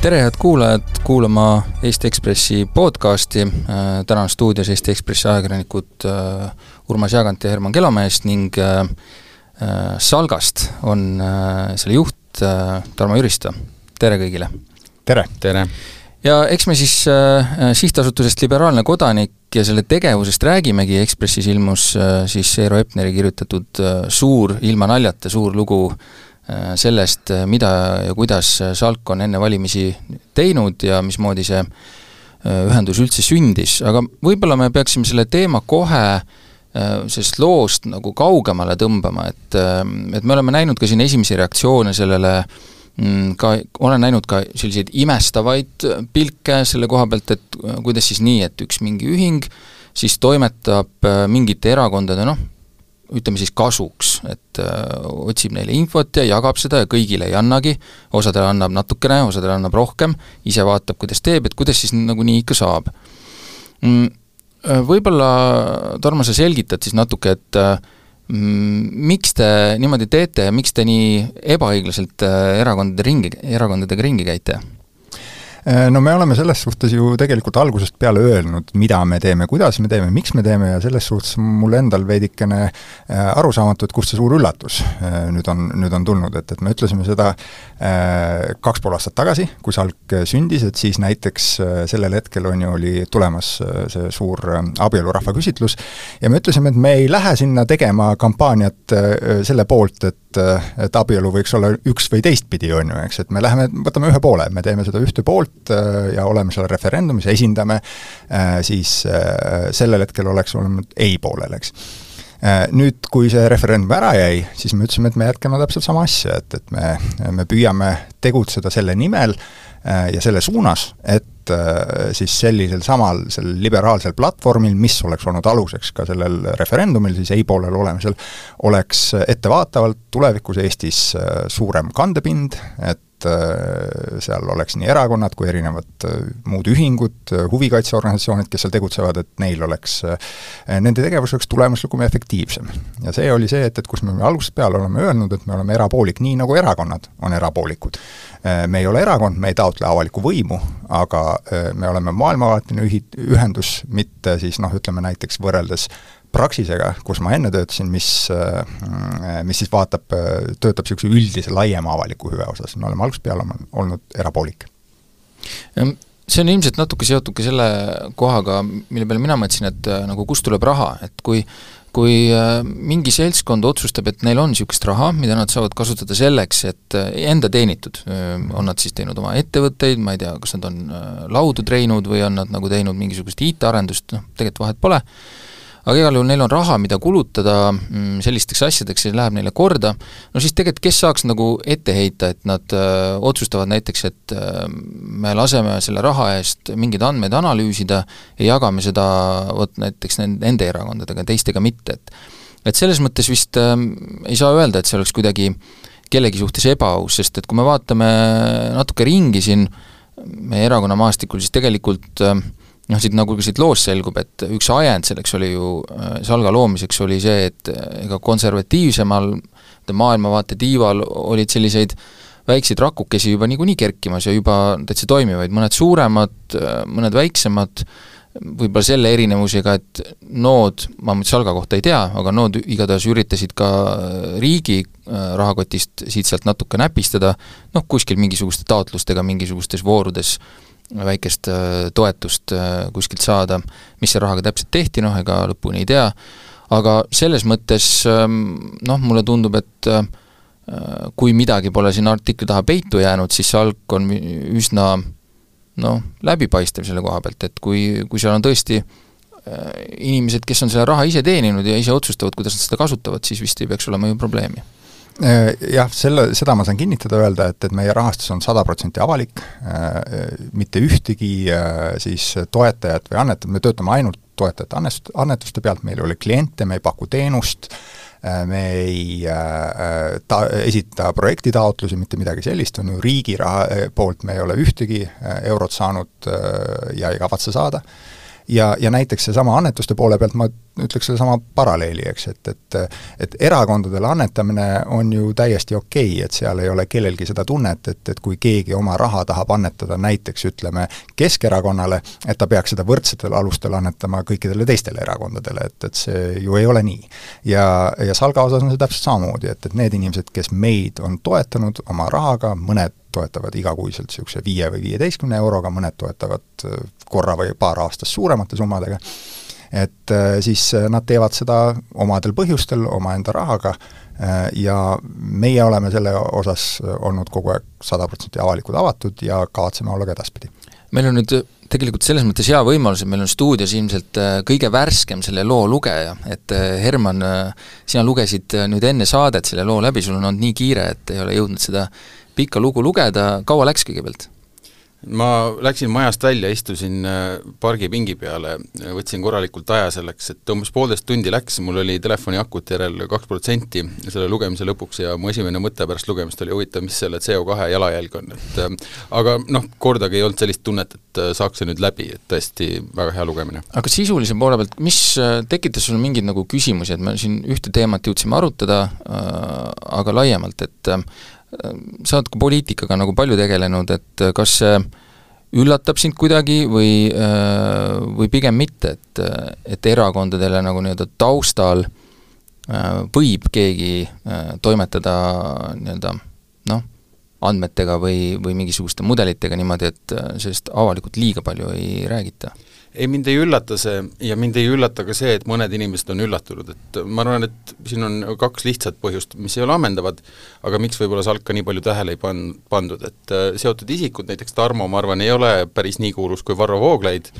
tere, head kuulajad, kuulama Eesti Ekspressi podcasti. täna on stuudios Eesti Ekspressi ajakirjanikud äh, Urmas Jaagant ja Herman Kelomees ning äh, äh, Salgast on selle juht Tarmo Jüristo. tere kõigile! tere! tere! ja eks me siis sihtasutusest Liberaalne Kodanik ja selle tegevusest räägimegi, Ekspressis ilmus siis Eero Epneri kirjutatud suur, ilma naljata suur lugu Äh, sellest, äh, mida ja kuidas Salk on enne valimisi teinud ja mismoodi see äh, ühendus üldse sündis, aga võib-olla me peaksime selle teema kohe sellest loost nagu kaugemale tõmbama, et, et me oleme näinud ka siin esimesi reaktsioone sellele mm, ka, olen näinud ka selliseid imestavaid pilke selle koha pealt, et kuidas siis nii, et üks mingi ühing siis toimetab mingite erakondade noh, ütleme siis kasuks, et öö, äh, otsib neile infot ja jagab seda ja kõigile ei annagi, osadele annab natukene, osadele annab rohkem, ise vaatab, kuidas teeb, et kuidas siis nagunii ikka saab mm,. Äh, võib-olla, Tarmo, sa selgitad siis natuke, et mm, miks te niimoodi teete ja miks te nii ebaõiglaselt äh, erakondade ringi, erakondadega ringi käite? Äh, no me oleme selles suhtes ju tegelikult algusest peale öelnud, mida me teeme, kuidas me teeme, miks me teeme ja selles suhtes mul endal veidikene äh, arusaamatu, et kust see suur üllatus äh, nüüd on, nüüd on tulnud, et, et me ütlesime seda kaks pool aastat tagasi, kui Salk sündis, et siis näiteks sellel hetkel on ju, oli tulemas see suur abielu rahvaküsitlus ja me ütlesime, et me ei lähe sinna tegema kampaaniat selle poolt, et et abielu võiks olla üks või teistpidi, on ju, eks, et me läheme, võtame ühe poole, me teeme seda ühte poolt, poolt äh, ja oleme seal referendumis, esindame, äh, siis äh, sellel hetkel oleks olnud ei poolel, eks. Nüüd, kui see referendum ära jäi, siis me ütlesime, et me jätkame täpselt sama asja, et, et me, me püüame tegutseda selle nimel ja selle suunas, et siis sellisel samal, sellel liberaalsel platvormil, mis oleks olnud aluseks ka sellel referendumil, siis ei poolel olemisel, oleks ettevaatavalt tulevikus Eestis suurem kandepind, et et äh, seal oleks nii erakonnad kui erinevad äh, muud ühingud, äh, huvikaitseorganisatsioonid, kes seal tegutsevad, et neil oleks, nende tegevus oleks tulemuslikum ja efektiivsem. ja see oli see, et, et kus me algusest peale oleme öelnud, et me oleme erapoolik, nii nagu erakonnad on erapoolikud. Me ei ole erakond, me ei taotle avalikku võimu, aga me oleme maailmavaateline ühi-, ühendus, mitte siis noh, ütleme näiteks võrreldes Praxisega, kus ma enne töötasin, mis, äh, mis siis vaatab, äh, töötab niisuguse üldise laiema avaliku hüve osas, me oleme algusest peale olnud erapoolik. see on ilmselt natuke seotud ka selle kohaga, mille peale mina mõtlesin, et äh, nagu kust tuleb raha, et kui kui mingi seltskond otsustab, et neil on niisugust raha, mida nad saavad kasutada selleks, et enda teenitud, on nad siis teinud oma ettevõtteid, ma ei tea, kas nad on laudu treeninud või on nad nagu teinud mingisugust IT-arendust, noh, tegelikult vahet pole, aga igal juhul neil on raha, mida kulutada mm, sellisteks asjadeks ja läheb neile korda, no siis tegelikult kes saaks nagu ette heita, et nad öö, äh, otsustavad näiteks, et öö, äh, me laseme selle raha eest mingeid andmeid analüüsida ja jagame seda vot näiteks nende, erakondadega, teistega mitte, et et selles mõttes vist äh, ei saa öelda, et see oleks kuidagi kellegi suhtes ebaaus, sest et kui me vaatame natuke ringi siin meie erakonna maastikul, siis tegelikult äh, noh, siit nagu siit loost selgub, et üks ajend selleks oli ju, äh, Salga loomiseks oli see, et äh, ega konservatiivsemal maailmavaate tiival olid selliseid väikseid rakukesi juba niikuinii kerkimas ja juba täitsa toimivaid, mõned suuremad, äh, mõned väiksemad, võib-olla selle erinevusega, et nood, ma nüüd Salga kohta ei tea, aga nood igatahes üritasid ka riigi rahakotist siit-sealt natuke näpistada, noh, kuskil mingisuguste taotlustega mingisugustes voorudes väikest äh, toetust äh, kuskilt saada, mis selle rahaga täpselt tehti, noh ega lõpuni ei tea, aga selles mõttes ähm, noh, mulle tundub, et äh, kui midagi pole sinna artikli taha peitu jäänud, siis see alg on üsna noh, läbipaistev selle koha pealt, et kui, kui seal on tõesti inimesed, kes on selle raha ise teeninud ja ise otsustavad, kuidas nad seda kasutavad, siis vist ei peaks olema ju probleemi jah, selle, seda ma saan kinnitada, öelda, et, et meie rahastus on sada protsenti avalik, äh, mitte ühtegi äh, siis toetajat või annetajat, me töötame ainult toetajate annest-, annetuste pealt, meil ei ole kliente, me ei paku teenust, me ei ta-, esita projektitaotlusi, mitte midagi sellist, on ju riigi raha poolt me ei ole ühtegi eurot saanud ja ei kavatse saada. Ja, ja näiteks seesama annetuste poole pealt ma ütleks sedasama paralleeli, eks, et, et et erakondadele annetamine on ju täiesti okei okay,, et seal ei ole kellelgi seda tunnet, et, et kui keegi oma raha tahab annetada näiteks ütleme, Keskerakonnale, et ta peaks seda võrdsetel alustel annetama kõikidele teistele erakondadele, et, et see ju ei ole nii. ja, ja Salga osas on see täpselt samamoodi, et, et need inimesed, kes meid on toetanud oma rahaga, mõned toetavad igakuiselt niisuguse viie või viieteistkümne euroga, mõned toetavad korra või paar aastas suuremate summadega, et äh, siis äh, nad teevad seda omadel põhjustel, omaenda rahaga äh, ja meie oleme selle osas olnud kogu aeg sada protsenti avalikud, avatud ja kavatseme olla ka edaspidi. meil on nüüd tegelikult selles mõttes hea võimalus, et meil on stuudios ilmselt kõige värskem selle loo lugeja, et Herman, sina lugesid nüüd enne saadet selle loo läbi, sul on olnud nii kiire, et ei ole jõudnud seda pikka lugu lugeda, kaua läks kõigepealt? Ma läksin majast välja, istusin äh, pargipingi peale, võtsin korralikult aja selleks, et umbes poolteist tundi läks, mul oli telefoni akut järel kaks protsenti selle lugemise lõpuks ja mu esimene mõte pärast lugemist oli huvitav, mis selle CO2 jalajälg on, et äh, aga noh, kordagi ei olnud sellist tunnet, et äh, saaks see nüüd läbi, et tõesti väga hea lugemine. aga sisulise poole pealt, mis tekitas sul mingeid nagu küsimusi, et me siin ühte teemat jõudsime arutada äh,, aga laiemalt, et äh, sa oled ka poliitikaga nagu palju tegelenud, et kas see üllatab sind kuidagi või, või pigem mitte, et, et erakondadele nagu nii-öelda taustal võib keegi toimetada nii-öelda noh, andmetega või, või mingisuguste mudelitega niimoodi, et sellest avalikult liiga palju ei räägita ei, mind ei üllata see ja mind ei üllata ka see, et mõned inimesed on üllatunud, et ma arvan, et siin on kaks lihtsat põhjust, mis ei ole ammendavad, aga miks võib-olla Salka nii palju tähele ei pan-, pandud, et äh, seotud isikud, näiteks Tarmo, ma arvan, ei ole päris nii kuulus kui Varro Vooglaid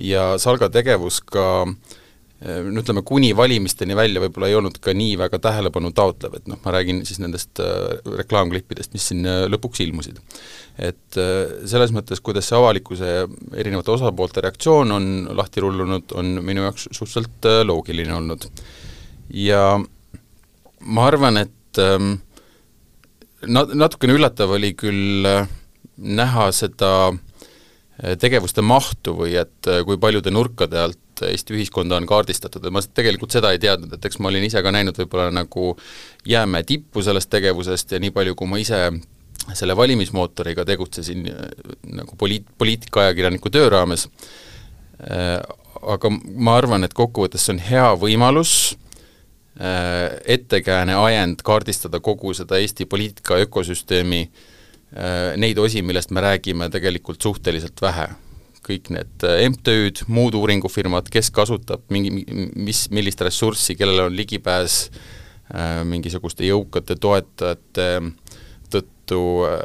ja Salga tegevus ka äh, no ütleme, kuni valimisteni välja võib-olla ei olnud ka nii väga tähelepanu taotlev, et noh, ma räägin siis nendest äh, reklaamklippidest, mis siin äh, lõpuks ilmusid. et selles mõttes, kuidas see avalikkuse erinevate osapoolte reaktsioon on lahti rullunud, on minu jaoks suhteliselt loogiline olnud. ja ma arvan, et ähm, nat-, natukene üllatav oli küll näha seda tegevuste mahtu või et kui paljude nurkade alt Eesti ühiskonda on kaardistatud, et ma tegelikult seda ei teadnud, et eks ma olin ise ka näinud võib-olla nagu jäämäe tippu sellest tegevusest ja nii palju, kui ma ise selle valimismootoriga tegutsesin äh, nagu poliit-, poliitikaajakirjaniku töö raames, äh, aga ma arvan, et kokkuvõttes see on hea võimalus äh, ettekääne ajend kaardistada kogu seda Eesti poliitika ökosüsteemi neid osi, millest me räägime tegelikult suhteliselt vähe kõik need äh, MTÜ-d, muud uuringufirmad, kes kasutab mingi, mis, millist ressurssi, kellel on ligipääs äh, mingisuguste jõukate toetajate tõttu äh,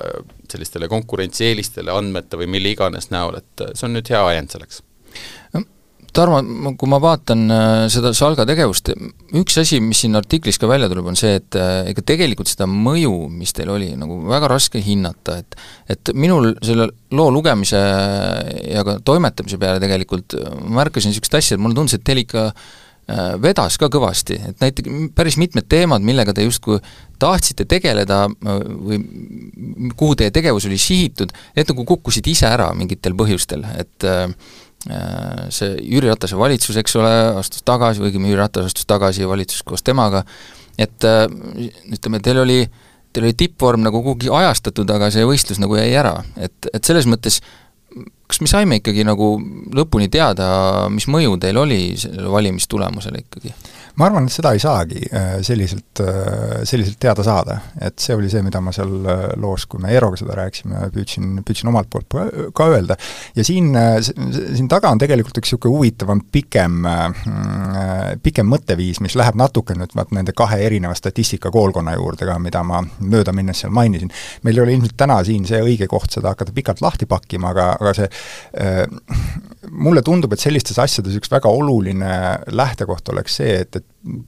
sellistele konkurentsieelistele andmete või mille iganes näol, et see on nüüd hea ajend selleks Tarmo, kui ma vaatan äh, seda Salga tegevust, üks asi, mis siin artiklis ka välja tuleb, on see, et äh, ega tegelikult seda mõju, mis teil oli, nagu väga raske hinnata, et et minul selle loo lugemise ja ka toimetamise peale tegelikult ma märkasin niisugust asja, et mulle tundus, et teil ikka äh, vedas ka kõvasti, et näiteks päris mitmed teemad, millega te justkui tahtsite tegeleda või kuhu teie tegevus oli sihitud, need nagu kukkusid ise ära mingitel põhjustel, et äh, Äh, see Jüri Ratase valitsus, eks ole, astus tagasi, õigemini Jüri Ratas astus tagasi ja valitsus koos temaga, et äh, ütleme, teil oli, teil oli tippvorm nagu kuhugi ajastatud, aga see võistlus nagu jäi ära, et, et selles mõttes kas me saime ikkagi nagu lõpuni teada, mis mõju teil oli sellele valimistulemusele ikkagi? ma arvan, et seda ei saagi äh, selliselt, äh, selliselt teada saada. et see oli see, mida ma seal äh, loos, kui me Eeroga seda rääkisime, püüdsin, püüdsin omalt poolt ka öelda. ja siin, siin taga on tegelikult üks niisugune huvitavam, pikem, pikem mõtteviis, mis läheb natuke nüüd vaat nende kahe erineva statistikakoolkonna juurde ka, mida ma möödaminnes seal mainisin. meil ei ole ilmselt täna siin see õige koht seda hakata pikalt lahti pakkima, aga, aga see mulle tundub, et sellistes asjades üks väga oluline lähtekoht oleks see, et, et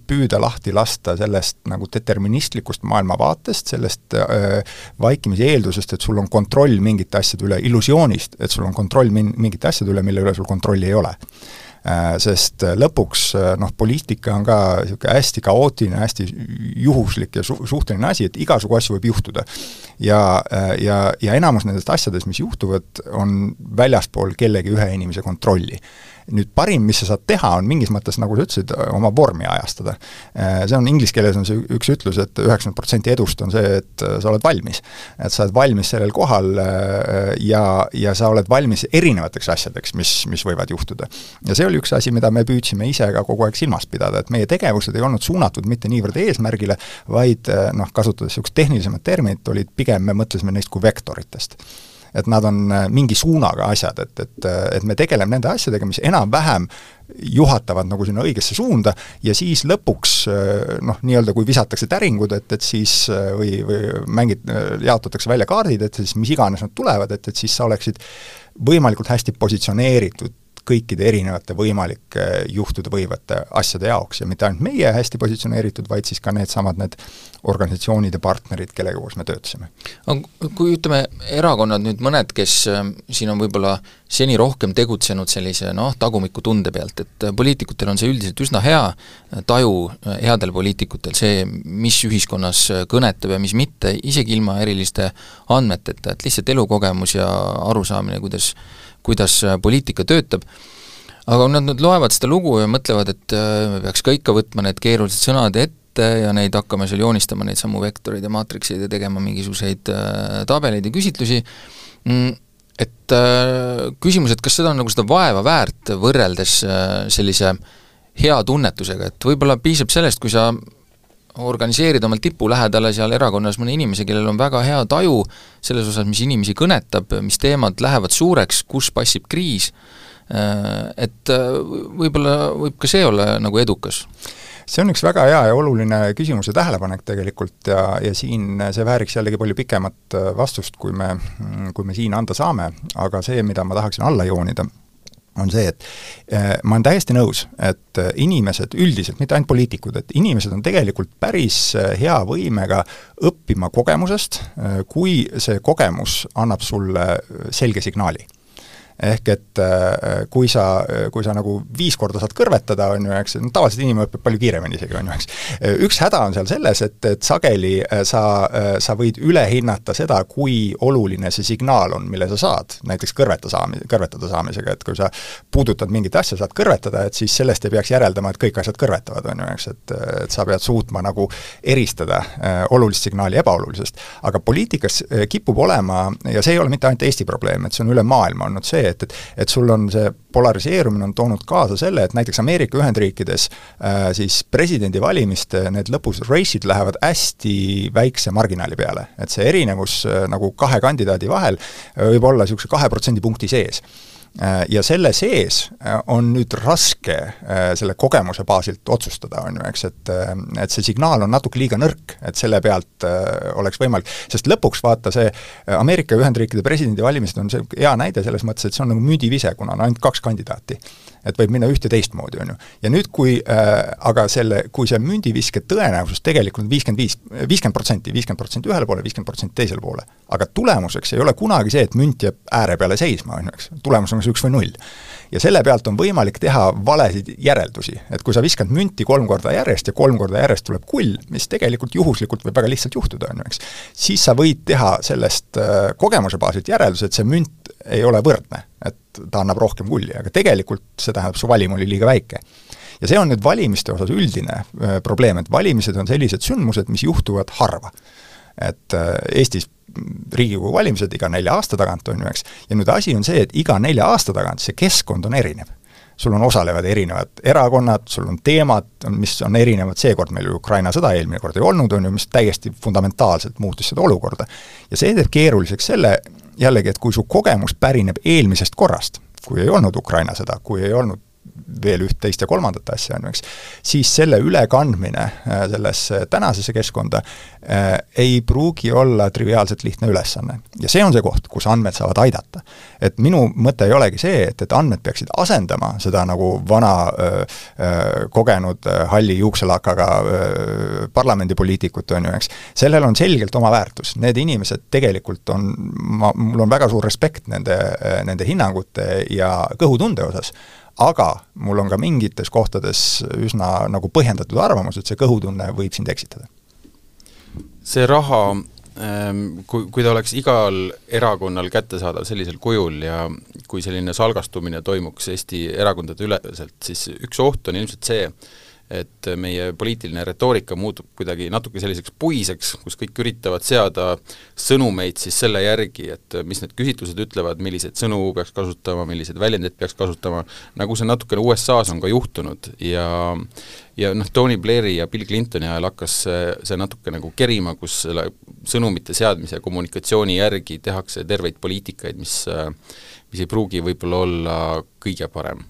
püüda lahti lasta sellest nagu deterministlikust maailmavaatest, sellest äh, vaikimise eeldusest, et sul on kontroll mingite asjade üle, illusioonist, et sul on kontroll min-, mingite asjade üle, mille üle sul kontrolli ei ole äh,. Sest lõpuks äh, noh, poliitika on ka niisugune hästi kaootiline, hästi juhuslik ja su-, suhteline asi, et igasugu asju võib juhtuda. ja, äh, ja, ja enamus nendest asjadest, mis juhtuvad, on väljaspool kellegi ühe inimese kontrolli nüüd parim, mis sa saad teha, on mingis mõttes, nagu sa ütlesid, oma vormi ajastada. See on, inglise keeles on see üks ütlus, et üheksakümmend protsenti edust on see, et sa oled valmis. et sa oled valmis sellel kohal ja, ja sa oled valmis erinevateks asjadeks, mis, mis võivad juhtuda. ja see oli üks asi, mida me püüdsime ise ka kogu aeg silmas pidada, et meie tegevused ei olnud suunatud mitte niivõrd eesmärgile, vaid noh, kasutades niisugust tehnilisemat terminit, olid pigem, me mõtlesime neist kui vektoritest et nad on äh, mingi suunaga asjad, et, et, äh, et me tegeleme nende asjadega, mis enam-vähem juhatavad nagu sinna õigesse suunda ja siis lõpuks äh, noh, nii-öelda kui visatakse täringud, et, et siis või, või mängid, jaotatakse välja kaardid, et siis mis iganes nad tulevad, et, et siis sa oleksid võimalikult hästi positsioneeritud kõikide erinevate võimalike juhtuda võivate asjade jaoks ja mitte ainult meie hästi positsioneeritud, vaid siis ka needsamad need organisatsioonid ja partnerid, kellega koos me töötasime. aga kui ütleme, erakonnad nüüd mõned, kes äh, siin on võib-olla seni rohkem tegutsenud sellise noh, tagumikutunde pealt, et äh, poliitikutel on see üldiselt üsna hea äh, taju, headel poliitikutel, see, mis ühiskonnas kõnetab ja mis mitte, isegi ilma eriliste andmeteta, et lihtsalt elukogemus ja arusaamine, kuidas kuidas äh, poliitika töötab, aga nad nüüd loevad seda lugu ja mõtlevad, et äh, me peaks ka ikka võtma need keerulised sõnad ette ja neid hakkama seal joonistama, neid samu vektoreid ja maatrikseid ja tegema mingisuguseid äh, tabeleid ja küsitlusi, mm, et küsimus, et kas seda on nagu seda vaeva väärt, võrreldes sellise hea tunnetusega, et võib-olla piisab sellest, kui sa organiseerida omal tipu lähedale seal erakonnas mõne inimese, kellel on väga hea taju selles osas, mis inimesi kõnetab, mis teemad lähevad suureks, kus passib kriis, äh, et äh, võib-olla võib ka see olla nagu edukas. See on üks väga hea ja oluline küsimus ja tähelepanek tegelikult ja, ja siin see vääriks jällegi palju pikemat äh, vastust, kui me, kui me siin anda saame, aga see, mida ma tahaksin alla joonida, on see, et äh, ma olen täiesti nõus, et äh, inimesed üldiselt, mitte ainult poliitikud, et inimesed on tegelikult päris äh, hea võimega õppima kogemusest, kui see kogemus annab sulle selge signaali ehk et äh, kui sa, kui sa nagu viis korda saad kõrvetada, on ju, eks, tavaliselt inimene õpib palju kiiremini isegi, on ju, eks. üks häda on seal selles, et, et sageli äh, sa, äh, sa võid üle hinnata seda, kui oluline see signaal on, mille sa saad, näiteks kõrveta saami-, kõrvetada saamisega, et kui sa puudutad mingit asja, saad kõrvetada, et siis sellest ei peaks järeldama, et kõik asjad kõrvetavad, on ju, eks, et et sa pead suutma nagu eristada äh, olulist signaali ebaolulisest. aga poliitikas kipub olema, ja see ei ole mitte ainult Eesti probleem, et see on üle maailma olnud see, et, et et sul on see polariseerumine on toonud kaasa selle, et näiteks Ameerika Ühendriikides äh, siis presidendivalimiste need lõpus race'id lähevad hästi väikse marginaali peale. et see erinevus äh, nagu kahe kandidaadi vahel äh, võib olla niisuguse kahe protsendipunkti sees ja selle sees äh, on nüüd raske äh, selle kogemuse baasilt otsustada, on ju, eks, et et see signaal on natuke liiga nõrk, et selle pealt oleks võimalik, sest lõpuks vaata, see Ameerika Ühendriikide presidendivalimised on see hea näide selles mõttes, et see on nagu müüdivise, kuna on ainult kaks kandidaati et võib minna üht ja teistmoodi, on ju. ja nüüd, kui äh, aga selle, kui see mündiviske tõenäosus tegelikult on viiskümmend viis, viiskümmend protsenti, viiskümmend protsenti ühele poole, viiskümmend protsenti teisele poole, aga tulemuseks ei ole kunagi see, et münt jääb ääre peale seisma, on ju, eks, tulemus on kas üks või null. Ja selle pealt on võimalik teha valesid järeldusi, et kui sa viskad münti kolm korda järjest ja kolm korda järjest tuleb kull, mis tegelikult juhuslikult võib väga lihtsalt juhtuda, on ju, eks, siis sa võid teha sellest äh, kogemuse baasilt järelduse, et see münt ei ole võrdne, et ta annab rohkem kulli, aga tegelikult see tähendab, su valim oli liiga väike. ja see on nüüd valimiste osas üldine äh, probleem, et valimised on sellised sündmused, mis juhtuvad harva. et äh, Eestis Riigikogu valimised iga nelja aasta tagant, on ju, eks, ja nüüd asi on see, et iga nelja aasta tagant see keskkond on erinev. Sul on, osalevad erinevad erakonnad, sul on teemad, mis on erinevad, seekord meil ju Ukraina sõda eelmine kord ei olnud, on ju, mis täiesti fundamentaalselt muutis seda olukorda. ja see teeb keeruliseks selle, jällegi, et kui su kogemus pärineb eelmisest korrast, kui ei olnud Ukraina sõda, kui ei olnud veel üht, teist ja kolmandat asja, on ju, eks, siis selle ülekandmine äh, sellesse tänasesse keskkonda äh, ei pruugi olla triviaalselt lihtne ülesanne. ja see on see koht, kus andmed saavad aidata. et minu mõte ei olegi see, et, et andmed peaksid asendama seda nagu vana öö, öö, kogenud öö, halli juukselakaga parlamendipoliitikut, on ju, eks, sellel on selgelt oma väärtus, need inimesed tegelikult on, ma, mul on väga suur respekt nende, nende hinnangute ja kõhutunde osas, aga mul on ka mingites kohtades üsna nagu põhjendatud arvamus, et see kõhutunne võib sind eksitada. see raha ähm, kui, kui ta oleks igal erakonnal kättesaadav sellisel kujul ja kui selline salgastumine toimuks Eesti erakondade üleselt, siis üks oht on ilmselt see, et meie poliitiline retoorika muutub kuidagi natuke selliseks puiseks, kus kõik üritavad seada sõnumeid siis selle järgi, et mis need küsitlused ütlevad, milliseid sõnu peaks kasutama, milliseid väljendeid peaks kasutama, nagu see natukene USA-s on ka juhtunud. Ja ja noh, Tony Blairi ja Bill Clintoni ajal hakkas see, see natuke nagu kerima, kus selle sõnumite seadmise ja kommunikatsiooni järgi tehakse terveid poliitikaid, mis mis ei pruugi võib-olla olla kõige parem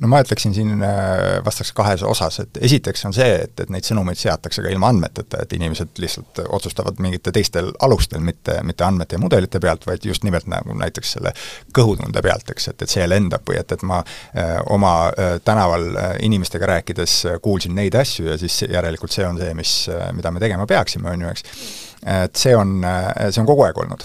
no ma ütleksin siin, äh, vastaks kahes osas, et esiteks on see, et, et neid sõnumeid seatakse ka ilma andmeteta, et inimesed lihtsalt otsustavad mingitel teistel alustel, mitte, mitte andmete ja mudelite pealt, vaid just nimelt nagu näiteks selle kõhutunde pealt, eks, et, et see lendab või et, et ma äh, oma äh, tänaval öö, inimestega rääkides kuulsin neid asju ja siis järelikult see on see, mis, mida me tegema peaksime, on ju, eks. et see on, see on kogu aeg olnud.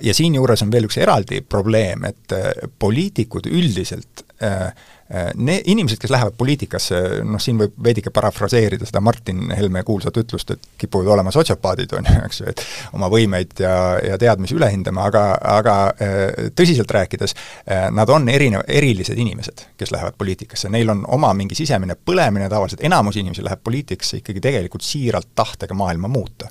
Ja siinjuures on veel üks eraldi probleem, et poliitikud üldiselt Äh, äh, ne-, inimesed, kes lähevad poliitikasse, noh siin võib veidike parafraseerida seda Martin Helme kuulsat ütlust, et kipuvad olema sotsiopaadid, on ju, eks ju, et oma võimeid ja, ja teadmisi üle hindama, aga, aga äh, tõsiselt rääkides, nad on erinev, erilised inimesed, kes lähevad poliitikasse, neil on oma mingi sisemine põlemine, tavaliselt enamus inimesi läheb poliitikasse ikkagi tegelikult siiralt tahtega maailma muuta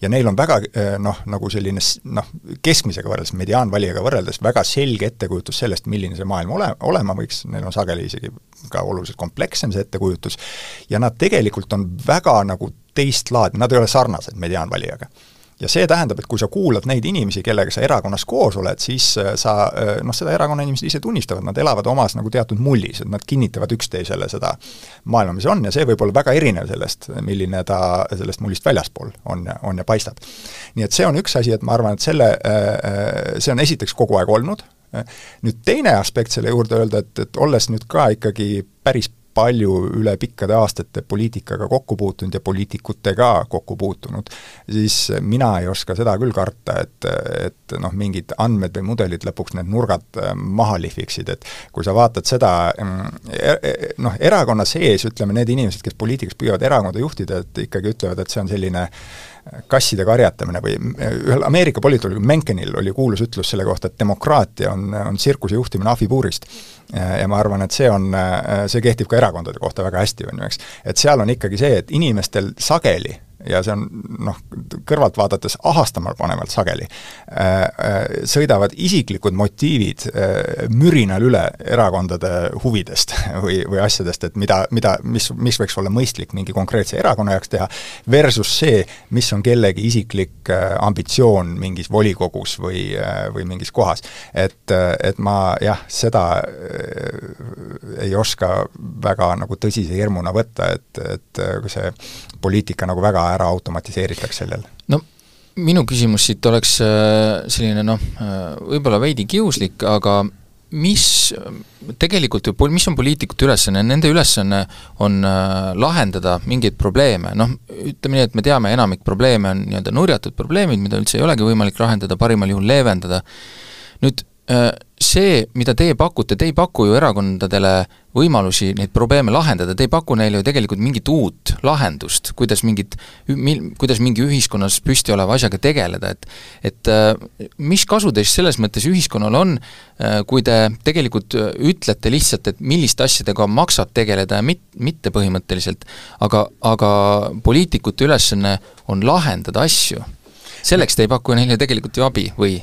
ja neil on väga eh, noh, nagu selline noh, keskmisega võrreldes, mediaanvalijaga võrreldes väga selge ettekujutus sellest, milline see maailm ole, olema võiks, neil on sageli isegi ka oluliselt komplekssem see ettekujutus, ja nad tegelikult on väga nagu teist laadi, nad ei ole sarnased mediaanvalijaga ja see tähendab, et kui sa kuulad neid inimesi, kellega sa erakonnas koos oled, siis äh, sa äh, noh, seda erakonna inimesed ise tunnistavad, nad elavad omas nagu teatud mullis, et nad kinnitavad üksteisele seda maailma, mis on ja see võib olla väga erinev sellest, milline ta sellest mullist väljaspool on, on ja paistab. nii et see on üks asi, et ma arvan, et selle, äh, see on esiteks kogu aeg olnud, nüüd teine aspekt selle juurde öelda, et, et olles nüüd ka ikkagi päris palju üle pikkade aastate poliitikaga kokku puutunud ja poliitikutega kokku puutunud, siis mina ei oska seda küll karta, et, et noh, mingid andmed või mudelid lõpuks need nurgad äh, maha lihviksid, et kui sa vaatad seda mm, e, e, noh, erakonna sees, ütleme, need inimesed, kes poliitikas püüavad erakonda juhtida, et ikkagi ütlevad, et see on selline kasside karjatamine või ühel Ameerika politoloogil Menkenil oli kuulus ütlus selle kohta, et demokraatia on, on tsirkuse juhtimine ahvipuurist. ja ma arvan, et see on, see kehtib ka erakondade kohta väga hästi, on ju, eks. et seal on ikkagi see, et inimestel sageli ja see on noh, kõrvalt vaadates ahastama panevalt sageli, äh, äh, sõidavad isiklikud motiivid äh, mürinal üle erakondade huvidest või, või asjadest, et mida, mida, mis, mis võiks olla mõistlik mingi konkreetse erakonna jaoks teha, versus see, mis on kellegi isiklik ambitsioon mingis volikogus või, või mingis kohas. et, et ma jah, seda ei oska väga nagu tõsise hirmuna võtta, et, et see poliitika nagu väga ära automatiseeritakse sellel. no minu küsimus siit oleks äh, selline noh, äh, võib-olla veidi kiuslik, aga mis tegelikult ju, mis on poliitikute ülesanne, nende ülesanne on äh, lahendada mingeid probleeme, noh ütleme nii, et me teame, enamik probleeme on nii-öelda nurjatud probleemid, mida üldse ei olegi võimalik lahendada, parimal juhul leevendada, nüüd see, mida teie pakute, te ei paku ju erakondadele võimalusi neid probleeme lahendada, te ei paku neile ju tegelikult mingit uut lahendust, kuidas mingit, mil-, kuidas mingi ühiskonnas püsti oleva asjaga tegeleda, et et äh, mis kasu teist selles mõttes ühiskonnal on, äh, kui te tegelikult ütlete lihtsalt, et milliste asjadega maksab tegeleda ja mit-, mitte põhimõtteliselt, aga, aga poliitikute ülesanne on lahendada asju. selleks te ei paku neile tegelikult ju abi, või?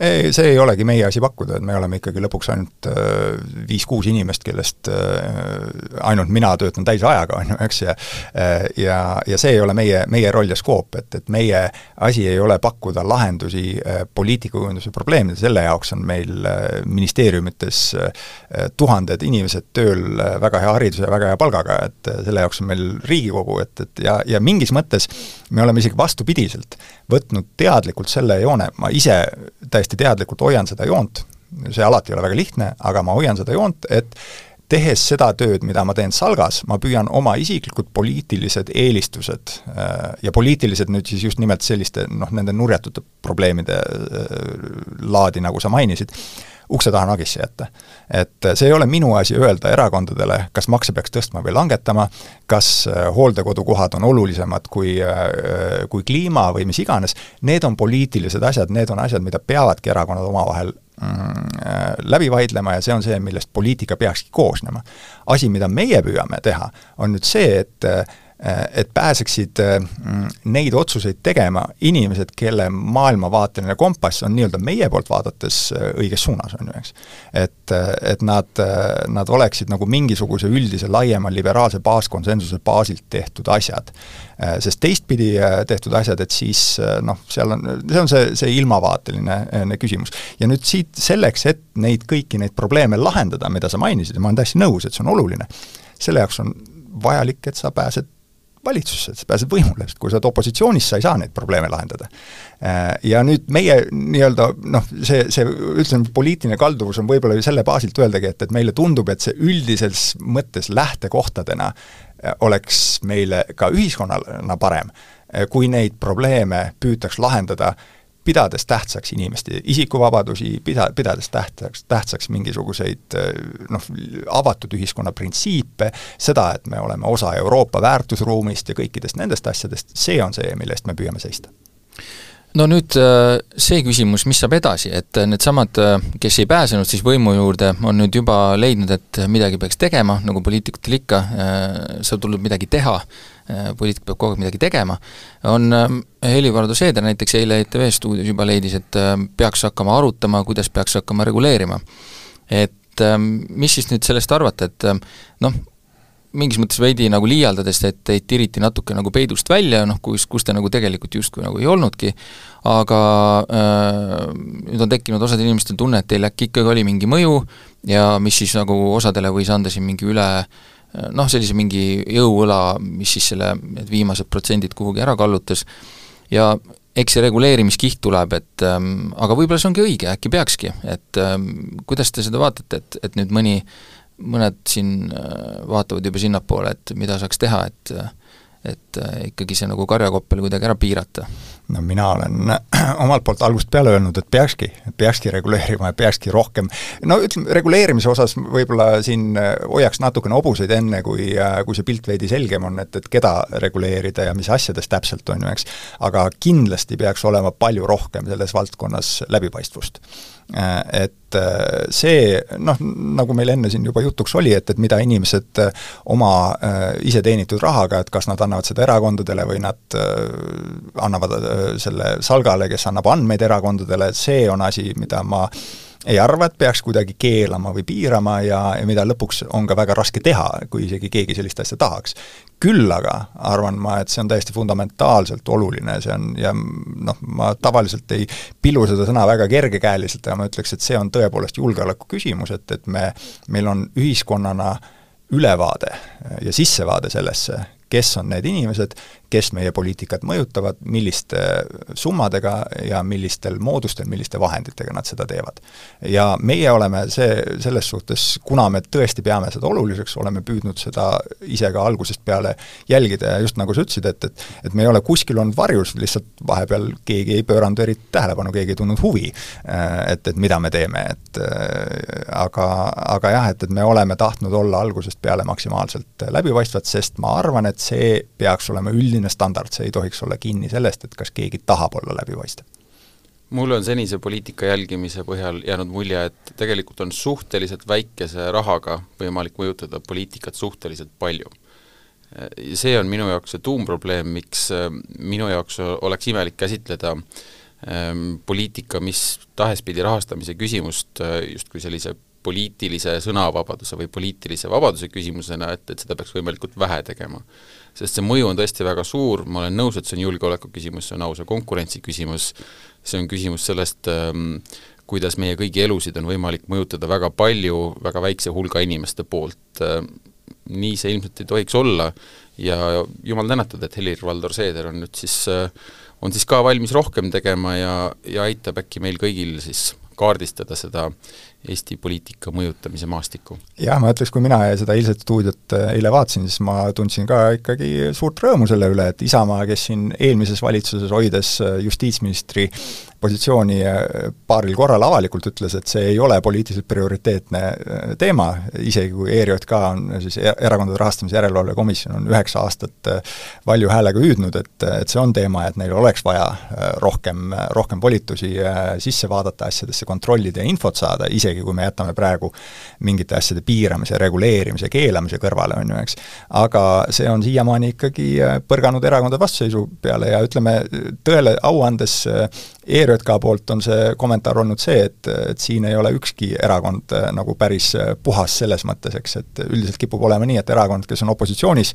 Ei, see ei olegi meie asi pakkuda, et me oleme ikkagi lõpuks ainult äh, viis-kuus inimest, kellest äh, ainult mina töötan täisajaga, on ju, eks, ja äh, ja, ja see ei ole meie, meie roll ja skoop, et, et meie asi ei ole pakkuda lahendusi poliitikakujunduse probleemidele, selle jaoks on meil ministeeriumites tuhanded inimesed tööl väga hea hariduse ja väga hea palgaga, et selle jaoks on meil Riigikogu, et, et ja, ja mingis mõttes me oleme isegi vastupidiselt võtnud teadlikult selle joone, ma ise täiesti teadlikult hoian seda joont, see alati ei ole väga lihtne, aga ma hoian seda joont, et tehes seda tööd, mida ma teen Salgas, ma püüan oma isiklikud poliitilised eelistused äh, ja poliitilised nüüd siis just nimelt selliste noh, nende nurjatute probleemide äh, laadi, nagu sa mainisid, ukse taha nagisse jätta. et see ei ole minu asi öelda erakondadele, kas makse peaks tõstma või langetama, kas hooldekodukohad on olulisemad kui, kui kliima või mis iganes, need on poliitilised asjad, need on asjad, mida peavadki erakonnad omavahel mm, läbi vaidlema ja see on see, millest poliitika peakski koosnema. asi, mida meie püüame teha, on nüüd see, et et pääseksid äh, neid otsuseid tegema inimesed, kelle maailmavaateline kompass on nii-öelda meie poolt vaadates äh, õiges suunas, on ju, eks. et, et nad, nad oleksid nagu mingisuguse üldise laiema liberaalse baaskonsensuse baasilt tehtud asjad. Sest teistpidi tehtud asjad, et siis noh, seal on, see on see, see ilmavaateline küsimus. ja nüüd siit selleks, et neid kõiki neid probleeme lahendada, mida sa mainisid ja ma olen täiesti nõus, et see on oluline, selle jaoks on vajalik, et sa pääsed valitsusse, sa pääsed võimule, sest kui sa oled opositsioonis, sa ei saa neid probleeme lahendada. Äh, ja nüüd meie nii-öelda noh, see, see ütleme, poliitiline kalduvus on võib-olla ju selle baasilt öeldagi, et, et meile tundub, et see üldises mõttes lähtekohtadena äh, oleks meile ka ühiskonnana parem, äh, kui neid probleeme püütaks lahendada pidades tähtsaks inimeste isikuvabadusi, pida, pidades tähtsaks, tähtsaks mingisuguseid noh, avatud ühiskonna printsiipe, seda, et me oleme osa Euroopa väärtusruumist ja kõikidest nendest asjadest, see on see, mille eest me püüame seista. No nüüd äh, see küsimus, mis saab edasi, et needsamad, äh, kes ei pääsenud siis võimu juurde, on nüüd juba leidnud, et midagi peaks tegema, nagu poliitikutel ikka, saab tulnud midagi teha, poliitik peab kogu aeg midagi tegema, on Helir-Valdor Seeder näiteks eile ETV stuudios juba leidis, et peaks hakkama arutama, kuidas peaks hakkama reguleerima. et mis siis nüüd sellest arvata, et noh, mingis mõttes veidi nagu liialdades, et teid tiriti natuke nagu peidust välja, noh kus, kus te nagu tegelikult justkui nagu ei olnudki, aga äh, nüüd on tekkinud osadel inimestel tunne, et teil äkki ikkagi oli mingi mõju ja mis siis nagu osadele võis anda siin mingi üle noh, sellise mingi jõuõla, mis siis selle, need viimased protsendid kuhugi ära kallutas, ja eks see reguleerimiskiht tuleb, et ähm, aga võib-olla see ongi õige, äkki peakski, et ähm, kuidas te seda vaatate, et, et nüüd mõni mõned siin äh, vaatavad juba sinnapoole, et mida saaks teha, et et äh, ikkagi see nagu karjakoppel kuidagi ära piirata? No mina olen omalt poolt algusest peale öelnud, et peakski, peakski reguleerima ja peakski rohkem, no ütleme, reguleerimise osas võib-olla siin äh, hoiaks natukene hobuseid enne, kui, kui see pilt veidi selgem on, et, et keda reguleerida ja mis asjades täpselt, on ju, eks. aga kindlasti peaks olema palju rohkem selles valdkonnas läbipaistvust Äh, et äh, see noh, nagu meil enne siin juba jutuks oli, et, et mida inimesed äh, oma ise teenitud rahaga, et kas nad annavad seda erakondadele või nad annavad selle Salgale, kes annab andmeid erakondadele, see on asi, mida ma ei arva, et peaks kuidagi keelama või piirama ja, ja mida lõpuks on ka väga raske teha, kui isegi keegi sellist asja tahaks. küll aga arvan ma, et see on täiesti fundamentaalselt oluline, see on ja noh, ma tavaliselt ei pillu seda sõna väga kergekäeliselt, aga ma ütleks, et see on tõepoolest julgeoleku küsimus, et, et me, meil on ühiskonnana ülevaade ja sissevaade sellesse, kes on need inimesed, kes meie poliitikat mõjutavad, milliste summadega ja millistel moodustel, milliste vahenditega nad seda teevad. ja meie oleme see, selles suhtes, kuna me tõesti peame seda oluliseks, oleme püüdnud seda ise ka algusest peale jälgida ja just nagu sa ütlesid, et, et et me ei ole kuskil olnud varjus, lihtsalt vahepeal keegi ei pööranud eriti tähelepanu, keegi ei tundnud huvi, et, et mida me teeme, et aga, aga jah, et, et me oleme tahtnud olla algusest peale maksimaalselt läbipaistvad, sest ma arvan, et see peaks olema üldine standard, see ei tohiks olla kinni sellest, et kas keegi tahab olla läbipaistev mul on senise poliitika jälgimise põhjal jäänud mulje, et tegelikult on suhteliselt väikese rahaga võimalik mõjutada poliitikat suhteliselt palju. see on minu jaoks see tuumprobleem, miks äh, minu jaoks oleks imelik käsitleda ähm, poliitika mis tahes pidi rahastamise küsimust äh, justkui sellise poliitilise sõnavabaduse või poliitilise vabaduse küsimusena, et, et seda peaks võimalikult vähe tegema sest see mõju on tõesti väga suur, ma olen nõus, et see on julgeoleku küsimus, see on ausa konkurentsi küsimus, see on küsimus sellest, ähm, kuidas meie kõigi elusid on võimalik mõjutada väga palju väga väikse hulga inimeste poolt. Ähm, nii see ilmselt ei tohiks olla ja jumal tänatud, et Helir-Valdor Seeder on nüüd siis, äh, on siis ka valmis rohkem tegema ja, ja aitab äkki meil kõigil siis kaardistada seda Eesti poliitika mõjutamise maastikku? jah, ma ütleks, kui mina seda eilset stuudiot äh, eile vaatasin, siis ma tundsin ka ikkagi suurt rõõmu selle üle, et Isamaa, kes siin eelmises valitsuses hoides äh, justiitsministri positsiooni paaril korral avalikult ütles, et see ei ole poliitiliselt prioriteetne teema, isegi kui ERJK on siis e-, Erakondade Rahastamise Järelevalve Komisjon on üheksa aastat valju häälega hüüdnud, et, et see on teema et neil oleks vaja rohkem, rohkem volitusi sisse vaadata asjadesse, kontrollida ja infot saada, isegi kui me jätame praegu mingite asjade piiramise, reguleerimise, keelamise kõrvale, on ju, eks. aga see on siiamaani ikkagi põrganud erakondade vastuseisu peale ja ütleme, tõele au andes ERJK poolt on see kommentaar olnud see, et, et siin ei ole ükski erakond äh, nagu päris äh, puhas selles mõttes, eks, et üldiselt kipub olema nii, et erakond, kes on opositsioonis,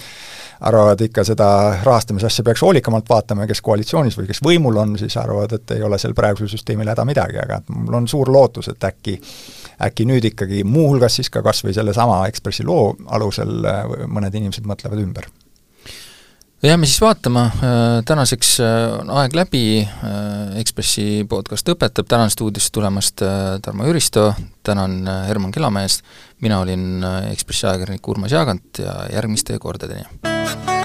arvavad ikka seda rahastamise asja peaks hoolikamalt vaatama ja kes koalitsioonis või kes võimul on, siis arvavad, et ei ole seal praegusel süsteemil häda midagi, aga mul on suur lootus, et äkki äkki nüüd ikkagi muuhulgas siis ka kas või sellesama Ekspressi loo alusel äh, mõned inimesed mõtlevad ümber jääme siis vaatama, äh, tänaseks äh, on aeg läbi, äh, Ekspressi podcast õpetab, tänan stuudiosse tulemast Tarmo Jüristo, tänan Herman Kellameest, mina olin Ekspressi ajakirjanik Urmas Jaagant ja järgmiste kordadeni!